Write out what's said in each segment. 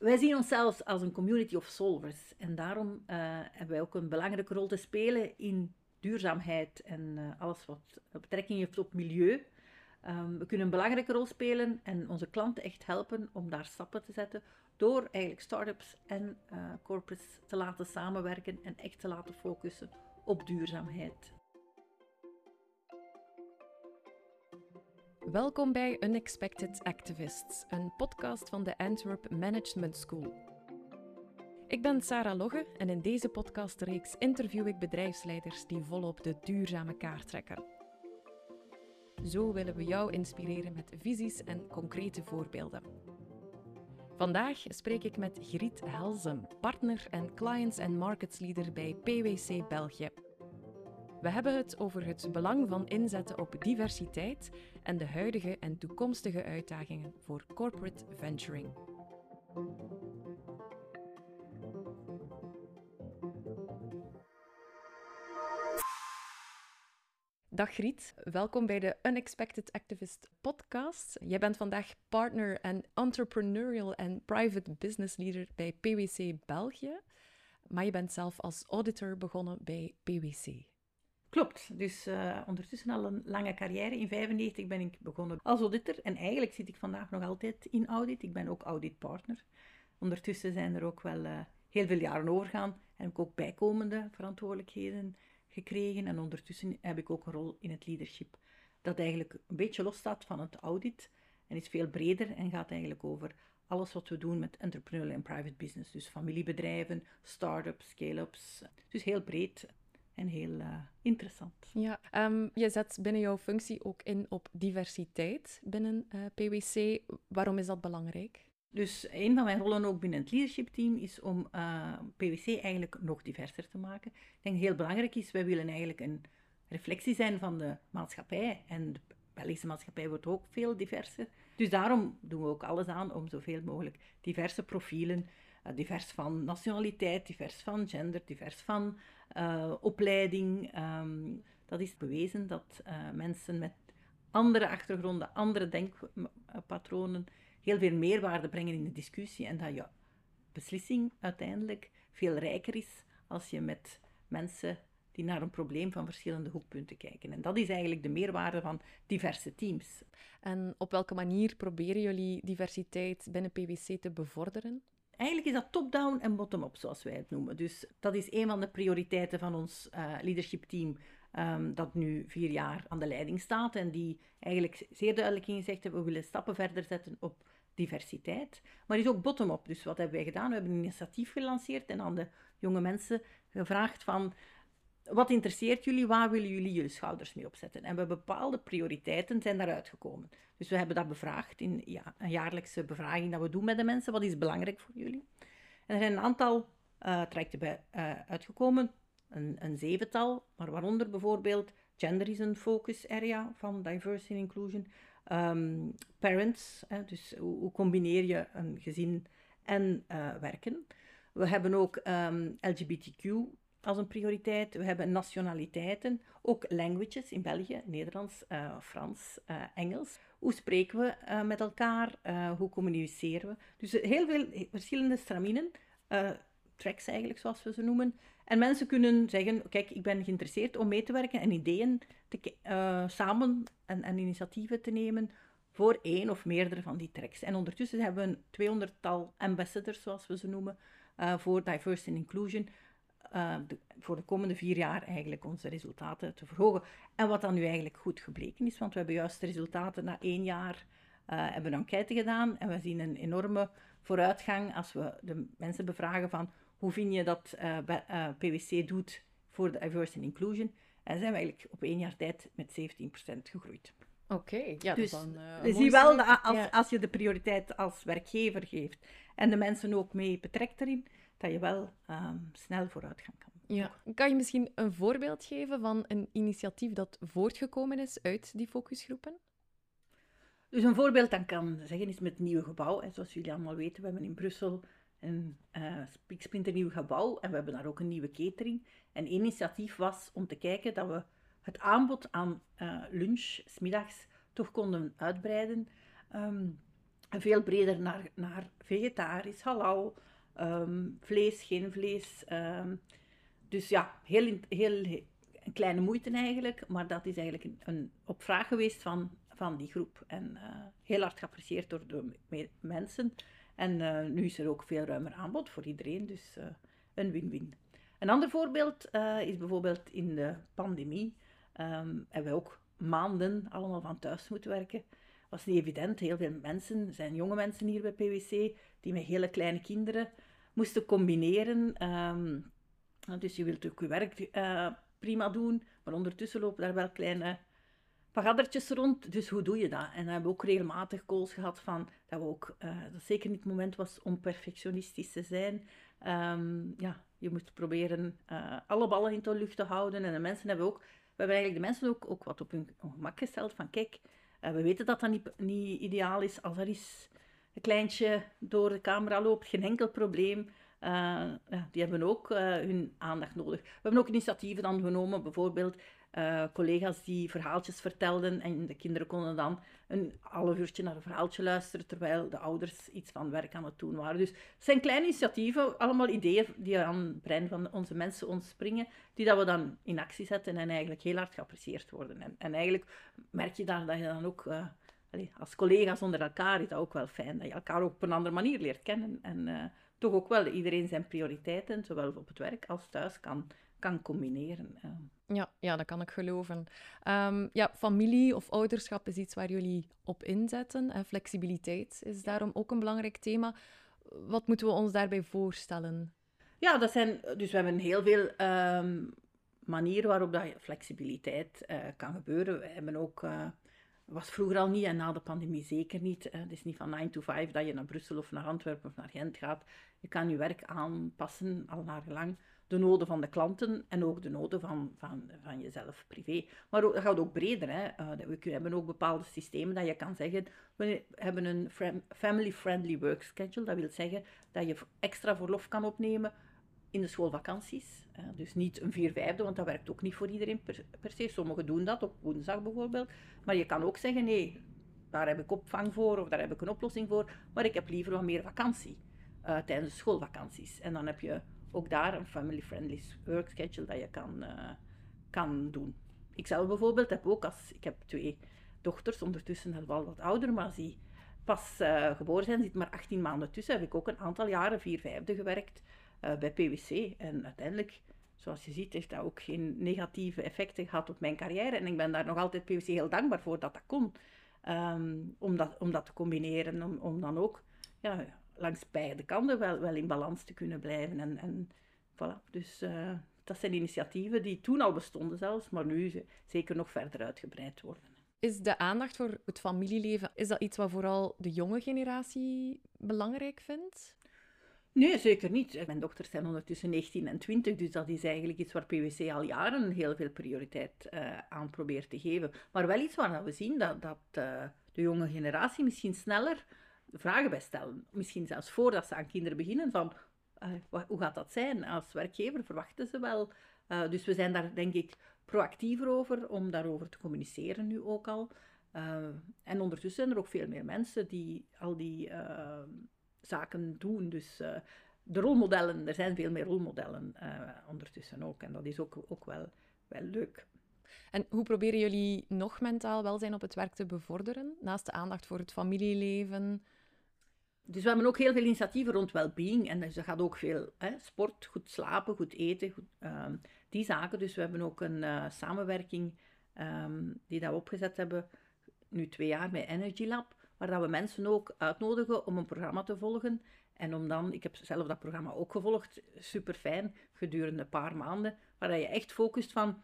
Wij zien onszelf als een community of solvers. En daarom eh, hebben wij ook een belangrijke rol te spelen in duurzaamheid en eh, alles wat betrekking heeft op milieu. Ehm, we kunnen een belangrijke rol spelen en onze klanten echt helpen om daar stappen te zetten door eigenlijk start-ups en uh, corporates te laten samenwerken en echt te laten focussen op duurzaamheid. Welkom bij Unexpected Activists, een podcast van de Antwerp Management School. Ik ben Sarah Logge en in deze podcastreeks interview ik bedrijfsleiders die volop de duurzame kaart trekken. Zo willen we jou inspireren met visies en concrete voorbeelden. Vandaag spreek ik met Griet Helzem, partner en clients and markets leader bij PwC België. We hebben het over het belang van inzetten op diversiteit en de huidige en toekomstige uitdagingen voor corporate venturing. Dag Griet, welkom bij de Unexpected Activist podcast. Jij bent vandaag partner en entrepreneurial en private business leader bij PwC België, maar je bent zelf als auditor begonnen bij PwC. Klopt, dus uh, ondertussen al een lange carrière. In 1995 ben ik begonnen als auditor en eigenlijk zit ik vandaag nog altijd in audit. Ik ben ook auditpartner. Ondertussen zijn er ook wel uh, heel veel jaren overgaan en heb ik ook bijkomende verantwoordelijkheden gekregen. En ondertussen heb ik ook een rol in het leadership, dat eigenlijk een beetje losstaat van het audit en is veel breder en gaat eigenlijk over alles wat we doen met entrepreneurial en private business. Dus familiebedrijven, start-ups, scale-ups. Dus heel breed en heel uh, interessant. Ja, um, je zet binnen jouw functie ook in op diversiteit binnen uh, PwC. Waarom is dat belangrijk? Dus een van mijn rollen ook binnen het leadership team is om uh, PwC eigenlijk nog diverser te maken. Ik denk dat heel belangrijk is, wij willen eigenlijk een reflectie zijn van de maatschappij. En de Belgische maatschappij wordt ook veel diverser. Dus daarom doen we ook alles aan om zoveel mogelijk diverse profielen, divers van nationaliteit, divers van gender, divers van uh, opleiding. Um, dat is bewezen dat mensen met andere achtergronden, andere denkpatronen heel veel meerwaarde brengen in de discussie en dat je beslissing uiteindelijk veel rijker is als je met mensen die naar een probleem van verschillende hoekpunten kijken. En dat is eigenlijk de meerwaarde van diverse teams. En op welke manier proberen jullie diversiteit binnen PwC te bevorderen? Eigenlijk is dat top-down en bottom-up, zoals wij het noemen. Dus dat is een van de prioriteiten van ons uh, leadership team, um, dat nu vier jaar aan de leiding staat en die eigenlijk zeer duidelijk ingezegd hebben, we willen stappen verder zetten op diversiteit. Maar is ook bottom-up. Dus wat hebben wij gedaan? We hebben een initiatief gelanceerd en aan de jonge mensen gevraagd van... Wat interesseert jullie? Waar willen jullie jullie schouders mee opzetten? En we bepaalde prioriteiten zijn daaruit gekomen. Dus we hebben dat bevraagd in ja, een jaarlijkse bevraging dat we doen met de mensen. Wat is belangrijk voor jullie? En er zijn een aantal uh, trajecten bij uh, uitgekomen. Een, een, zevental, maar waaronder bijvoorbeeld gender is een focus area van diversity and inclusion. Um, parents, hè, dus hoe, combineer je een gezin en uh, werken. We hebben ook um, ehm, LGBTQ als een prioriteit. We hebben nationaliteiten, ook languages in België, Nederlands, uh, Frans, uh, Engels. Hoe spreken we met elkaar? hoe communiceren we? Dus heel veel verschillende straminen, tracks eigenlijk zoals we ze noemen. En mensen kunnen zeggen, kijk, ik ben geïnteresseerd om mee te werken en ideeën te, samen en, en, initiatieven te nemen voor één of meerdere van die tracks. En ondertussen hebben we een tweehonderdtal ambassadors, zoals we ze noemen, uh, voor diversity and inclusion. Uh, de, voor de komende vier jaar eigenlijk onze resultaten te verhogen. En wat dan nu eigenlijk goed gebleken is, want we hebben juist de resultaten na één jaar hebben een enquête gedaan en we zien een enorme vooruitgang als we de mensen bevragen van hoe vind je dat uh, uh, PwC doet voor de diversity and inclusion. En zijn we eigenlijk op één jaar tijd met 17% gegroeid. Oké, okay, ja, dus dan, uh, je ziet wel als, ja. als je de prioriteit als werkgever geeft en de mensen ook mee betrekt erin, dat je wel um, snel vooruitgang kan. Ja. Kan je misschien een voorbeeld geven van een initiatief dat voortgekomen is uit die focusgroepen? Dus een voorbeeld dan kan zeggen is met het nieuwe gebouw. En zoals jullie allemaal weten, we hebben in Brussel een uh, nieuw gebouw en we hebben daar ook een nieuwe catering. En één initiatief was om te kijken dat we het aanbod aan uh, lunch, smiddags, toch konden uitbreiden. Um, veel breder naar, naar vegetarisch, halal, ehm, vlees, geen vlees. Ehm, dus ja, heel, heel, een kleine moeite eigenlijk, maar dat is eigenlijk een, een op vraag geweest van, van die groep. En uh, heel hard geapprecieerd door de mensen. En uh, nu is er ook veel ruimer aanbod voor iedereen, dus uh, een win-win. Een ander voorbeeld is bijvoorbeeld in de pandemie. Um, hebben we ook maanden allemaal van thuis moeten werken was niet evident. Heel veel mensen, zijn jonge mensen hier bij PwC, die met hele kleine kinderen moesten combineren. Um, dus je wilt ook je werk uh, prima doen, maar ondertussen lopen daar wel kleine pagaddertjes rond. Dus hoe doe je dat? En we hebben ook regelmatig calls gehad van dat we ook, uh, dat zeker niet het moment was om perfectionistisch te zijn. Um, ja, je moet proberen uh, alle ballen in de lucht te houden. En de mensen hebben ook, we hebben eigenlijk de mensen ook, ook wat op hun gemak gesteld van kijk, we weten dat dat niet, niet ideaal is. Als er eens een kleintje door de camera loopt, geen enkel probleem. Ja, die hebben ook uh, hun aandacht nodig. We hebben ook initiatieven dan genomen, bijvoorbeeld uh, collega's die verhaaltjes vertelden en de kinderen konden dan een half uurtje naar een verhaaltje luisteren terwijl de ouders iets van werk aan het doen waren. Dus het zijn kleine initiatieven, allemaal ideeën die aan het brein van onze mensen ontspringen, die dat we dan in actie zetten en eigenlijk heel hard geapprecieerd worden. En, en eigenlijk merk je daar dat je dan ook... Als collega's onder elkaar is dat ook wel fijn, dat je elkaar ook op een andere manier leert kennen en uh, toch ook wel iedereen zijn prioriteiten, zowel op het werk als thuis, kan, kan combineren. Uh. Ja, ja, dat kan ik geloven. Um, ja, familie of ouderschap is iets waar jullie op inzetten. En flexibiliteit is daarom ook een belangrijk thema. Wat moeten we ons daarbij voorstellen? Ja, dat zijn, dus we hebben heel veel um, manieren waarop dat flexibiliteit uh, kan gebeuren. We hebben ook, uh, was vroeger al niet en na de pandemie zeker niet. Het is niet van 9 to 5 dat je naar Brussel of naar Antwerpen of naar Gent gaat. Je kan je werk aanpassen al naar gelang de noden van de klanten en ook de noden van, van, van jezelf privé. Maar ook, dat gaat ook breder. Hè. Uh, we hebben ook bepaalde systemen dat je kan zeggen, we hebben een family-friendly work schedule. Dat wil zeggen dat je extra verlof kan opnemen in de schoolvakanties. Dus niet een vier vijfde, want dat werkt ook niet voor iedereen per, se. Sommigen doen dat, op woensdag bijvoorbeeld. Maar je kan ook zeggen, nee, daar heb ik opvang voor of daar heb ik een oplossing voor. Maar ik heb liever wat meer vakantie uh, tijdens de schoolvakanties. En dan heb je ook daar een family-friendly work schedule dat je kan, uh, kan doen. Ik zelf bijvoorbeeld heb ook, als, ik heb twee dochters, ondertussen wel wat ouder, maar die pas uh, geboren zijn, zit maar 18 maanden tussen, heb ik ook een aantal jaren, vier vijfde, gewerkt uh, bij PwC. En uiteindelijk, zoals je ziet, heeft dat ook geen negatieve effecten gehad op mijn carrière. En ik ben daar nog altijd PwC heel dankbaar voor dat dat kon. Um, om, dat, om dat te combineren, om, om dan ook ja, langs beide kanten wel, wel in balans te kunnen blijven. En, en voilà. Dus uh, dat zijn initiatieven die toen al bestonden zelfs, maar nu zeker nog verder uitgebreid worden. Is de aandacht voor het familieleven, is dat iets wat vooral de jonge generatie belangrijk vindt? Nee, zeker niet. Mijn dochters zijn ondertussen 19 en 20, dus dat is eigenlijk iets waar PwC al jaren heel veel prioriteit uh, aan probeert te geven. Maar wel iets waar we zien dat, dat uh, de jonge generatie misschien sneller vragen bij stellen. Misschien zelfs voordat ze aan kinderen beginnen van uh, hoe gaat dat zijn? Als werkgever verwachten ze wel. Uh, dus we zijn daar denk ik proactiever over om daarover te communiceren nu ook al. En ondertussen zijn er ook veel meer mensen die al die zaken doen. Dus de rolmodellen, er zijn veel meer rolmodellen ondertussen ook. En dat is ook, ook wel, wel leuk. En hoe proberen jullie nog mentaal welzijn op het werk te bevorderen? Naast de aandacht voor het familieleven, dus we hebben ook heel veel initiatieven rond well-being. En dus dat gaat ook veel hè, sport, goed slapen, goed eten, goed, um, die zaken. Dus we hebben ook een uh, samenwerking um, die dat we opgezet hebben, nu twee jaar met Energy Lab, waar dat we mensen ook uitnodigen om een programma te volgen. En om dan, ik heb zelf dat programma ook gevolgd, super fijn, gedurende een paar maanden, waar dat je echt focust van,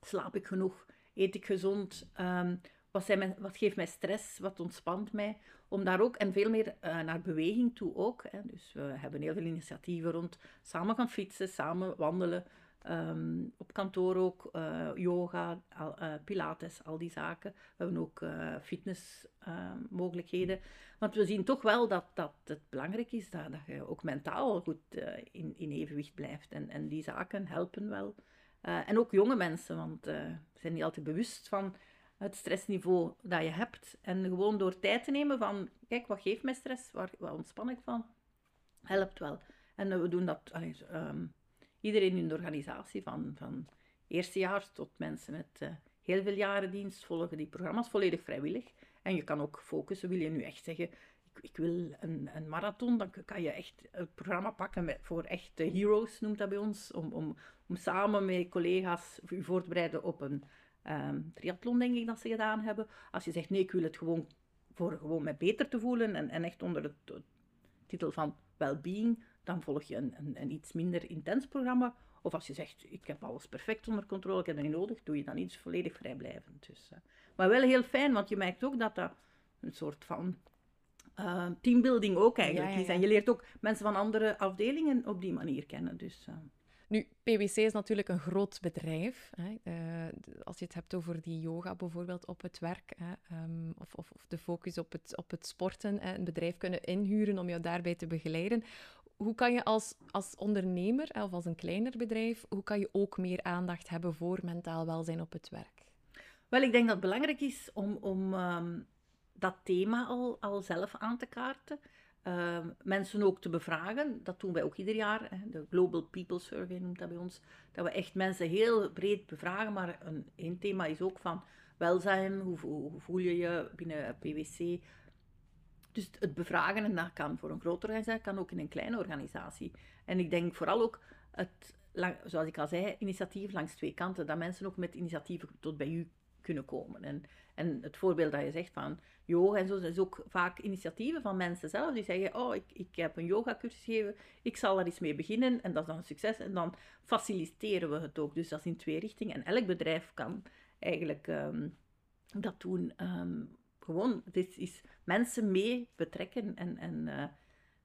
slaap ik genoeg, eet ik gezond, um, wat, zijn wat geeft mij stress, wat ontspant mij, om daar ook, en veel meer uh, naar beweging toe ook. Hè. Dus we hebben heel veel initiatieven rond samen gaan fietsen, samen wandelen, um, op kantoor ook, uh, yoga, uh, pilates, al die zaken. We hebben ook fitnessmogelijkheden. Want we zien toch wel dat, dat het belangrijk is dat, je ook mentaal goed in, in evenwicht blijft. En, en die zaken helpen wel. en ook jonge mensen, want ze zijn niet altijd bewust van het stressniveau dat je hebt. En gewoon door tijd te nemen van, kijk, wat geeft mij stress? Waar, wat ontspan ik van? Helpt wel. En we doen dat, ehm, iedereen in de organisatie, van, van eerstejaars tot mensen met uh, heel veel jaren dienst, volgen die programma's volledig vrijwillig. En je kan ook focussen, wil je nu echt zeggen, ik, ik wil een, een, marathon, dan kan je echt het programma pakken voor echte heroes, noemt dat bij ons, om, om, om samen met collega's u voor te bereiden op een um, triathlon, denk ik dat ze gedaan hebben. Als je zegt, nee, ik wil het gewoon voor gewoon mij beter te voelen en, en echt onder de titel van well-being, dan volg je een, een, een, iets minder intens programma. Of als je zegt, ik heb alles perfect onder controle, ik heb dat niet nodig, doe je dan iets volledig vrijblijvend. Dus, uh, maar wel heel fijn, want je merkt ook dat dat een soort van uh, teambuilding ook eigenlijk is. En je leert ook mensen van andere afdelingen op die manier kennen. Dus, uh, nu, PwC is natuurlijk een groot bedrijf. Hè. Uh, als je het hebt over die yoga bijvoorbeeld op het werk, hè, um, of, of, of, de focus op het, op het sporten, hè, een bedrijf kunnen inhuren om jou daarbij te begeleiden. Hoe kan je als, als ondernemer of als een kleiner bedrijf, hoe kan je ook meer aandacht hebben voor mentaal welzijn op het werk? Wel, ik denk dat het belangrijk is om, om um, dat thema al, al zelf aan te kaarten. Uh, mensen ook te bevragen. Dat doen wij ook ieder jaar. Hè. De Global People Survey noemt dat bij ons. Dat we echt mensen heel breed bevragen. Maar een, één thema is ook van welzijn. Hoe, hoe voel je je binnen PwC? Dus het bevragen, en dat kan voor een grote organisatie, kan ook in een kleine organisatie. En ik denk vooral ook het, zoals ik al zei, initiatief langs twee kanten. Dat mensen ook met initiatieven tot bij u kunnen komen. En, en het voorbeeld dat je zegt van yoga en zo, is ook vaak initiatieven van mensen zelf die zeggen, oh, ik, ik heb een yogacursus gegeven, ik zal daar eens mee beginnen en dat is dan een succes en dan faciliteren we het ook. Dus dat is in twee richtingen en elk bedrijf kan eigenlijk ehm, dat doen. Um, gewoon, dit is mensen mee betrekken en, en uh,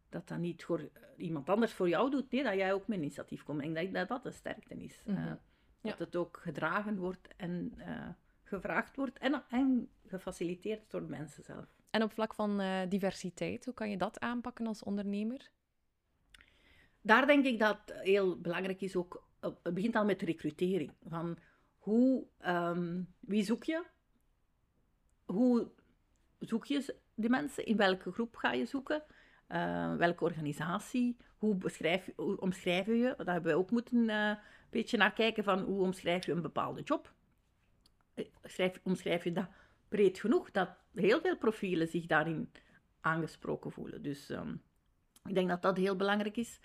dat dat niet voor iemand anders voor jou doet, nee, dat jij ook met initiatief komt. En ik denk dat dat de sterkte is. Mm -hmm. uh, dat het ook gedragen wordt en uh, gevraagd wordt en, en gefaciliteerd door mensen zelf. En op vlak van diversiteit, hoe kan je dat aanpakken als ondernemer? Daar denk ik dat heel belangrijk is ook, het begint al met recrutering. Van hoe, um, wie zoek je? Hoe zoek je de mensen? In welke groep ga je zoeken? Uh, welke organisatie? Hoe, beschrijf, hoe omschrijf je? Daar hebben we ook moeten uh, een beetje naar kijken van hoe omschrijf je een bepaalde job? Schrijf, omschrijf je dat breed genoeg dat heel veel profielen zich daarin aangesproken voelen. Dus um, ik denk dat dat heel belangrijk is.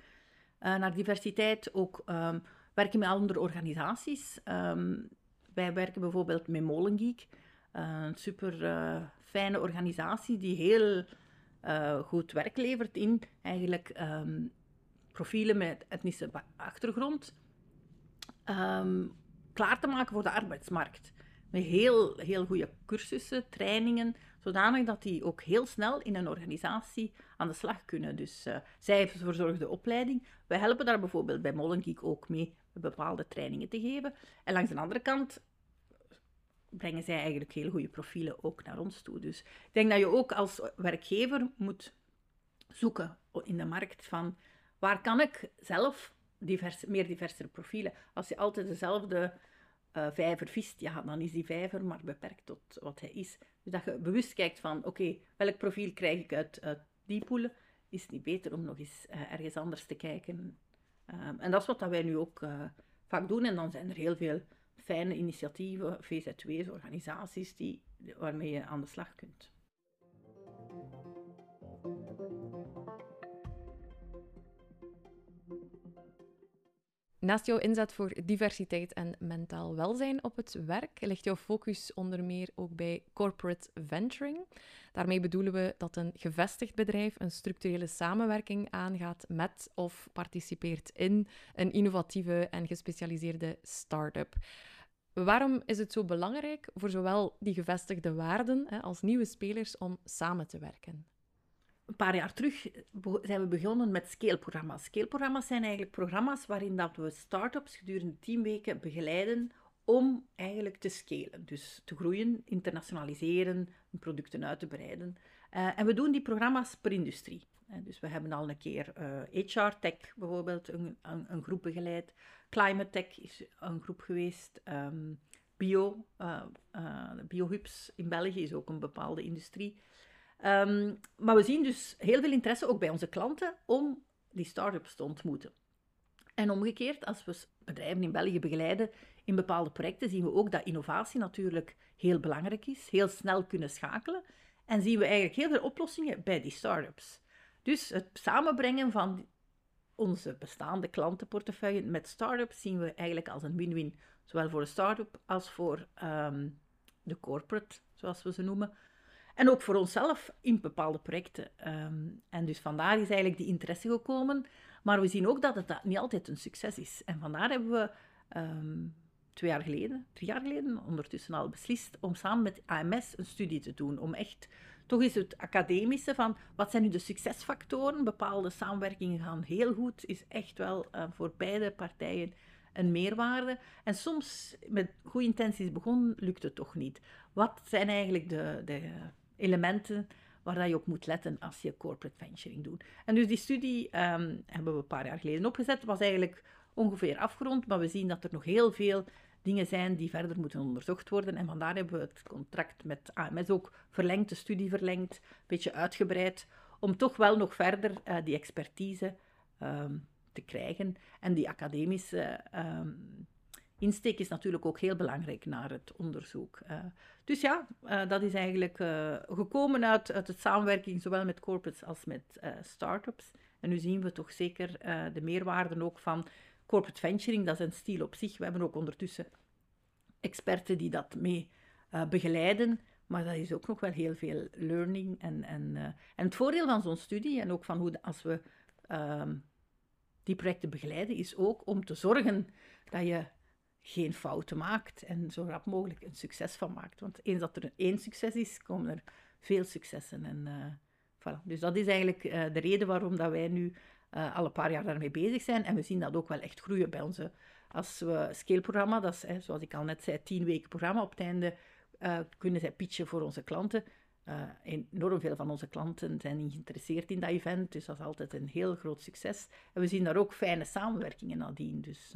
Naar diversiteit ook um, werken met andere organisaties. Um, wij werken bijvoorbeeld met Molengeek, een super uh, fijne organisatie die heel goed werk levert in eigenlijk profielen met etnische achtergrond klaar te maken voor de arbeidsmarkt met heel, heel goede cursussen, trainingen, zodanig dat die ook heel snel in een organisatie aan de slag kunnen. Dus zij verzorgen de opleiding. Wij helpen daar bijvoorbeeld bij Molengeek ook mee bepaalde trainingen te geven. En langs de andere kant brengen zij eigenlijk heel goede profielen ook naar ons toe. Dus ik denk dat je ook als werkgever moet zoeken in de markt van waar kan ik zelf meer diversere profielen. Als je altijd dezelfde uh, vijver vist, ja, dan is die vijver maar beperkt tot wat hij is. Dus dat je bewust kijkt van, oké, welk profiel krijg ik uit, uit die poelen? Is het niet beter om nog eens uh, ergens anders te kijken? Um, en dat is wat dat wij nu ook uh, vaak doen. En dan zijn er heel veel fijne initiatieven, VZW's, organisaties, die, waarmee je aan de slag kunt. Naast jouw inzet voor diversiteit en mentaal welzijn op het werk ligt jouw focus onder meer ook bij corporate venturing. Daarmee bedoelen we dat een gevestigd bedrijf een structurele samenwerking aangaat met of participeert in een innovatieve en gespecialiseerde start-up. Waarom is het zo belangrijk voor zowel die gevestigde waarden als nieuwe spelers om samen te werken? een paar jaar terug zijn we begonnen met scale-programma's. Scale-programma's zijn eigenlijk programma's waarin dat we start-ups gedurende tien weken begeleiden om eigenlijk te scalen. Dus te groeien, internationaliseren, producten uit te breiden. Uh, en we doen die programma's per industrie. Uh, dus we hebben al een keer HR Tech bijvoorbeeld een, een, een, groep begeleid. Climate Tech is een groep geweest. Um, bio, uh, biohubs in België is ook een bepaalde industrie. Ehm, maar we zien dus heel veel interesse, ook bij onze klanten, om die start-ups te ontmoeten. En omgekeerd, als we bedrijven in België begeleiden in bepaalde projecten, zien we ook dat innovatie natuurlijk heel belangrijk is, heel snel kunnen schakelen. En zien we eigenlijk heel veel oplossingen bij die start-ups. Dus het samenbrengen van onze bestaande klantenportefeuille met start-ups zien we eigenlijk als een win-win, zowel voor de start-up als voor ehm, de corporate, zoals we ze noemen. En ook voor onszelf in bepaalde projecten. Ehm, en dus vandaar is eigenlijk die interesse gekomen. Maar we zien ook dat het niet altijd een succes is. En vandaar hebben we ehm, twee jaar geleden, drie jaar geleden, ondertussen al beslist om samen met AMS een studie te doen. Om echt toch eens het academische van wat zijn nu de succesfactoren. Bepaalde samenwerkingen gaan heel goed, is echt wel uh, voor beide partijen een meerwaarde. En soms met goede intenties begonnen, lukt het toch niet. Wat zijn eigenlijk de, de elementen waar je op moet letten als je corporate venturing doet. En dus die studie um, hebben we een paar jaar geleden opgezet. Was eigenlijk ongeveer afgerond, maar we zien dat er nog heel veel dingen zijn die verder moeten onderzocht worden. En vandaar hebben we het contract met AMS ook verlengd, de studie verlengd, een beetje uitgebreid, om toch wel nog verder uh, die expertise um, te krijgen en die academische um, insteek is natuurlijk ook heel belangrijk naar het onderzoek. Uh, dus ja, uh, dat is eigenlijk gekomen uit, uit het samenwerking zowel met corporates als met start-ups. En nu zien we toch zeker de meerwaarden ook van corporate venturing. Dat is een stiel op zich. We hebben ook ondertussen experten die dat mee begeleiden. Maar dat is ook nog wel heel veel learning. En, en, en het voordeel van zo'n studie en ook van hoe als we ehm, die projecten begeleiden, is ook om te zorgen dat je geen fouten maakt en zo rap mogelijk een succes van maakt. Want eens dat er één succes is, komen er veel successen. En, uh, voilà. Dus dat is eigenlijk de reden waarom dat wij nu uh, al een paar jaar daarmee bezig zijn. En we zien dat ook wel echt groeien bij onze... Als we scale-programma, dat is, hè, zoals ik al net zei, tien weken programma, op het einde kunnen zij pitchen voor onze klanten. enorm veel van onze klanten zijn geïnteresseerd in dat event, dus dat is altijd een heel groot succes. En we zien daar ook fijne samenwerkingen nadien. Dus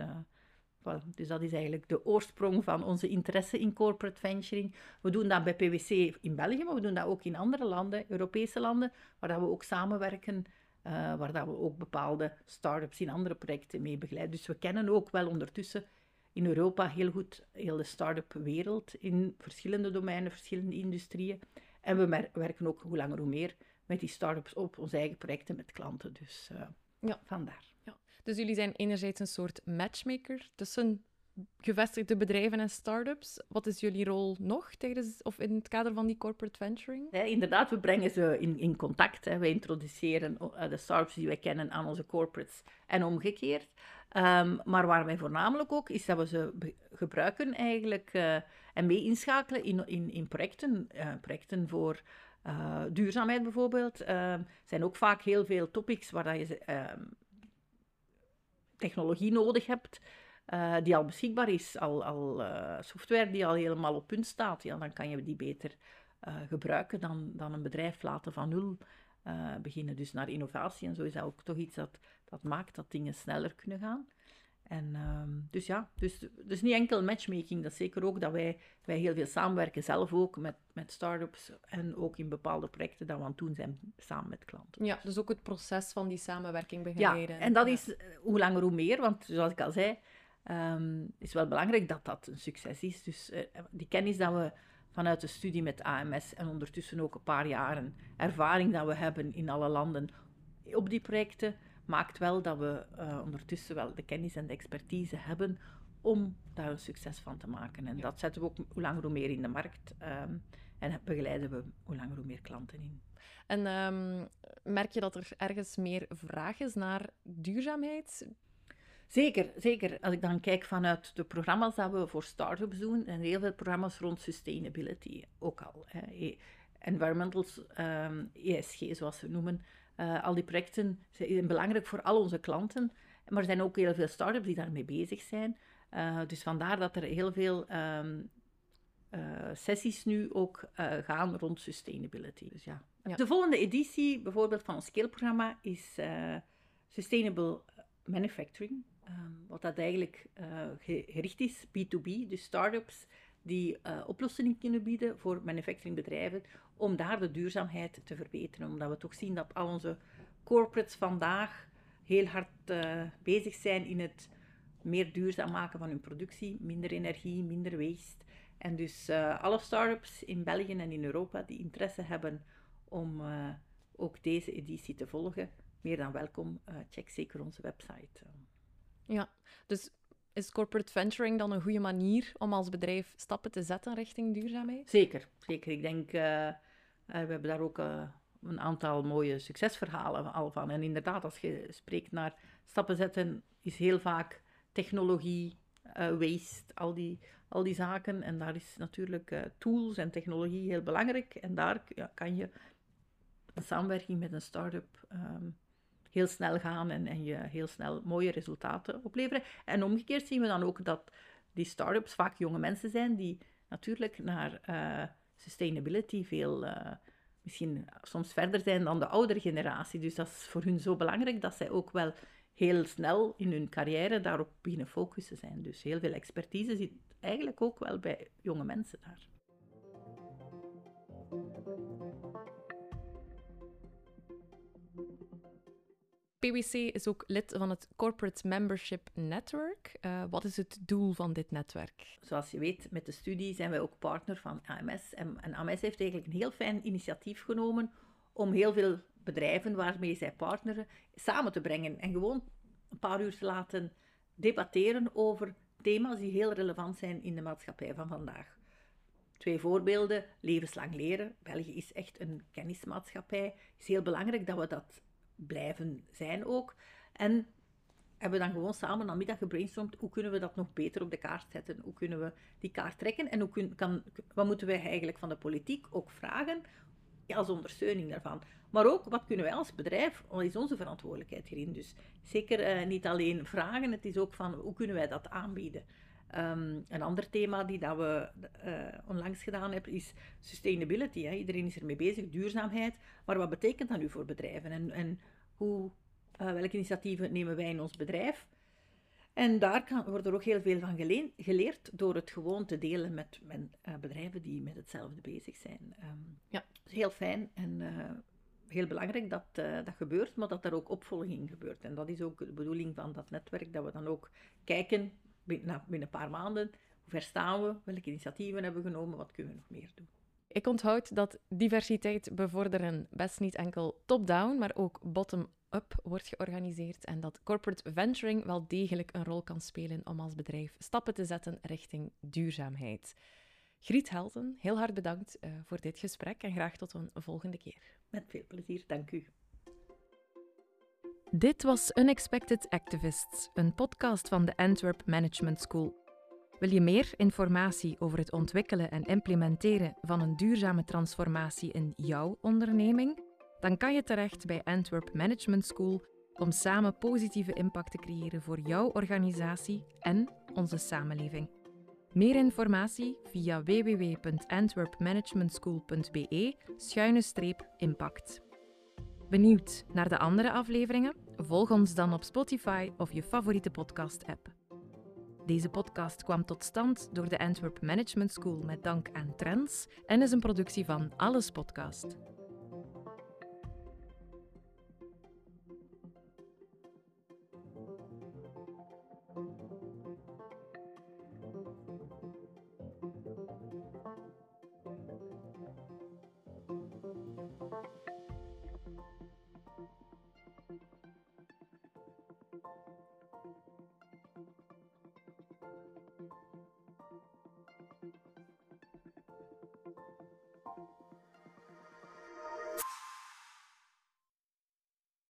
dus dat is eigenlijk de oorsprong van onze interesse in corporate venturing. We doen dat bij PwC in België, maar we doen dat ook in andere landen, Europese landen, waar dat we ook samenwerken, uh, waar dat we ook bepaalde start-ups in andere projecten mee begeleiden. Dus we kennen ook wel ondertussen in Europa heel goed heel de start-up wereld in verschillende domeinen, verschillende industrieën. En we werken ook hoe langer hoe meer met die start-ups op onze eigen projecten met klanten. Dus uh, ja. vandaar. Dus jullie zijn enerzijds een soort matchmaker tussen gevestigde bedrijven en start-ups. Wat is jullie rol nog tijdens, of in het kader van die corporate venturing? Ja, inderdaad, we brengen ze in, in contact. Hè. Wij introduceren uh, de startups die wij kennen aan onze corporates en omgekeerd. Um, maar waar wij voornamelijk ook is dat we ze gebruiken eigenlijk uh, en mee inschakelen in, in, in projecten. Uh, projecten voor duurzaamheid bijvoorbeeld. Er zijn ook vaak heel veel topics waar dat je ehm, technologie nodig hebt, uh, die al beschikbaar is, al, al uh, software die al helemaal op punt staat, ja, dan kan je die beter uh, gebruiken dan, dan een bedrijf laten van nul beginnen. Dus naar innovatie en zo is dat ook toch iets dat, dat maakt dat dingen sneller kunnen gaan. En um, dus ja, dus, dus niet enkel matchmaking, dat is zeker ook dat wij, wij heel veel samenwerken, zelf ook met, met start-ups en ook in bepaalde projecten dat we aan het doen zijn samen met klanten. Ja, dus ook het proces van die samenwerking begeleiden. Ja, en dat is eh, hoe langer hoe meer, want zoals ik al zei, um, is wel belangrijk dat dat een succes is. Dus uh, die kennis dat we vanuit de studie met AMS en ondertussen ook een paar jaren ervaring dat we hebben in alle landen op die projecten, maakt wel dat we uh, ondertussen wel de kennis en de expertise hebben om daar een succes van te maken. En dat zetten we ook hoe langer hoe meer in de markt um, en begeleiden we hoe langer hoe meer klanten in. En um, merk je dat er ergens meer vraag is naar duurzaamheid? Zeker, zeker. Als ik dan kijk vanuit de programma's dat we voor start-ups doen, en heel veel programma's rond sustainability ook al. Hè. E, environmental um, ESG, zoals ze noemen. Uh, al die projecten zijn belangrijk voor al onze klanten. Maar er zijn ook heel veel start-ups die daarmee bezig zijn. Uh, dus vandaar dat er heel veel um, uh, sessies nu ook gaan rond sustainability. Dus ja. ja. De volgende editie, bijvoorbeeld van ons scale-programma, is Sustainable Manufacturing. Um, wat dat eigenlijk gericht is, B2B, dus start-ups die uh, oplossingen kunnen bieden voor manufacturingbedrijven om daar de duurzaamheid te verbeteren. Omdat we toch zien dat al onze corporates vandaag heel hard uh, bezig zijn in het meer duurzaam maken van hun productie, minder energie, minder waste. En dus alle start-ups in België en in Europa die interesse hebben om ook deze editie te volgen, meer dan welkom. check zeker onze website. Ja, dus is corporate venturing dan een goede manier om als bedrijf stappen te zetten richting duurzaamheid? Zeker, zeker. Ik denk, uh, we hebben daar ook uh, een aantal mooie succesverhalen al van. En inderdaad, als je spreekt naar stappen zetten, is heel vaak technologie, waste, al die, al die zaken. En daar is natuurlijk tools en technologie heel belangrijk. En daar kan je een samenwerking met een start-up um, heel snel gaan en, en je heel snel mooie resultaten opleveren. En omgekeerd zien we dan ook dat die start-ups vaak jonge mensen zijn die natuurlijk naar uh, sustainability veel, uh, misschien soms verder zijn dan de oudere generatie. Dus dat is voor hun zo belangrijk dat zij ook wel heel snel in hun carrière daarop beginnen focussen zijn. Dus heel veel expertise zit eigenlijk ook wel bij jonge mensen daar. PwC is ook lid van het Corporate Membership Network. Uh, wat is het doel van dit netwerk? Zoals je weet, met de studie zijn wij ook partner van AMS. En, en AMS heeft eigenlijk een heel fijn initiatief genomen om heel veel bedrijven waarmee zij partneren samen te brengen en gewoon een paar uur te laten debatteren over thema's die heel relevant zijn in de maatschappij van vandaag. Twee voorbeelden. Levenslang leren. België is echt een kennismaatschappij. Het is heel belangrijk dat we dat blijven zijn ook. En hebben we dan gewoon samen namiddag gebrainstormd, hoe kunnen we dat nog beter op de kaart zetten? Hoe kunnen we die kaart trekken? En hoe kun, kan, wat moeten wij eigenlijk van de politiek ook vragen als ondersteuning daarvan? Maar ook, wat kunnen wij als bedrijf, wat is onze verantwoordelijkheid hierin? Dus zeker uh, niet alleen vragen, het is ook van, hoe kunnen wij dat aanbieden? Um, een ander thema die dat we uh, onlangs gedaan hebben is sustainability. Hè. Iedereen is ermee bezig, duurzaamheid. Maar wat betekent dat nu voor bedrijven? En, en hoe, uh, welke initiatieven nemen wij in ons bedrijf? En daar kan, wordt er ook heel veel van geleerd door het gewoon te delen met, met uh, bedrijven die met hetzelfde bezig zijn. Um, ja, is heel fijn en heel belangrijk dat dat gebeurt, maar dat er ook opvolging gebeurt. En dat is ook de bedoeling van dat netwerk, dat we dan ook kijken binnen, binnen een paar maanden. Hoe ver staan we? Welke initiatieven hebben we genomen? Wat kunnen we nog meer doen? Ik onthoud dat diversiteit bevorderen best niet enkel top-down, maar ook bottom-up wordt georganiseerd en dat corporate venturing wel degelijk een rol kan spelen om als bedrijf stappen te zetten richting duurzaamheid. Griet Helten, heel hard bedankt uh, voor dit gesprek en graag tot een volgende keer. Met veel plezier, dank u. Dit was Unexpected Activists, een podcast van de Antwerp Management School. Wil je meer informatie over het ontwikkelen en implementeren van een duurzame transformatie in jouw onderneming? Dan kan je terecht bij Antwerp Management School om samen positieve impact te creëren voor jouw organisatie en onze samenleving. Meer informatie via www.antwerpmanagementschool.be-impact. Benieuwd naar de andere afleveringen? Volg ons dan op Spotify of je favoriete podcast-app. Deze podcast kwam tot stand door de Antwerp Management School met dank aan Trends en is een productie van Alles Podcast.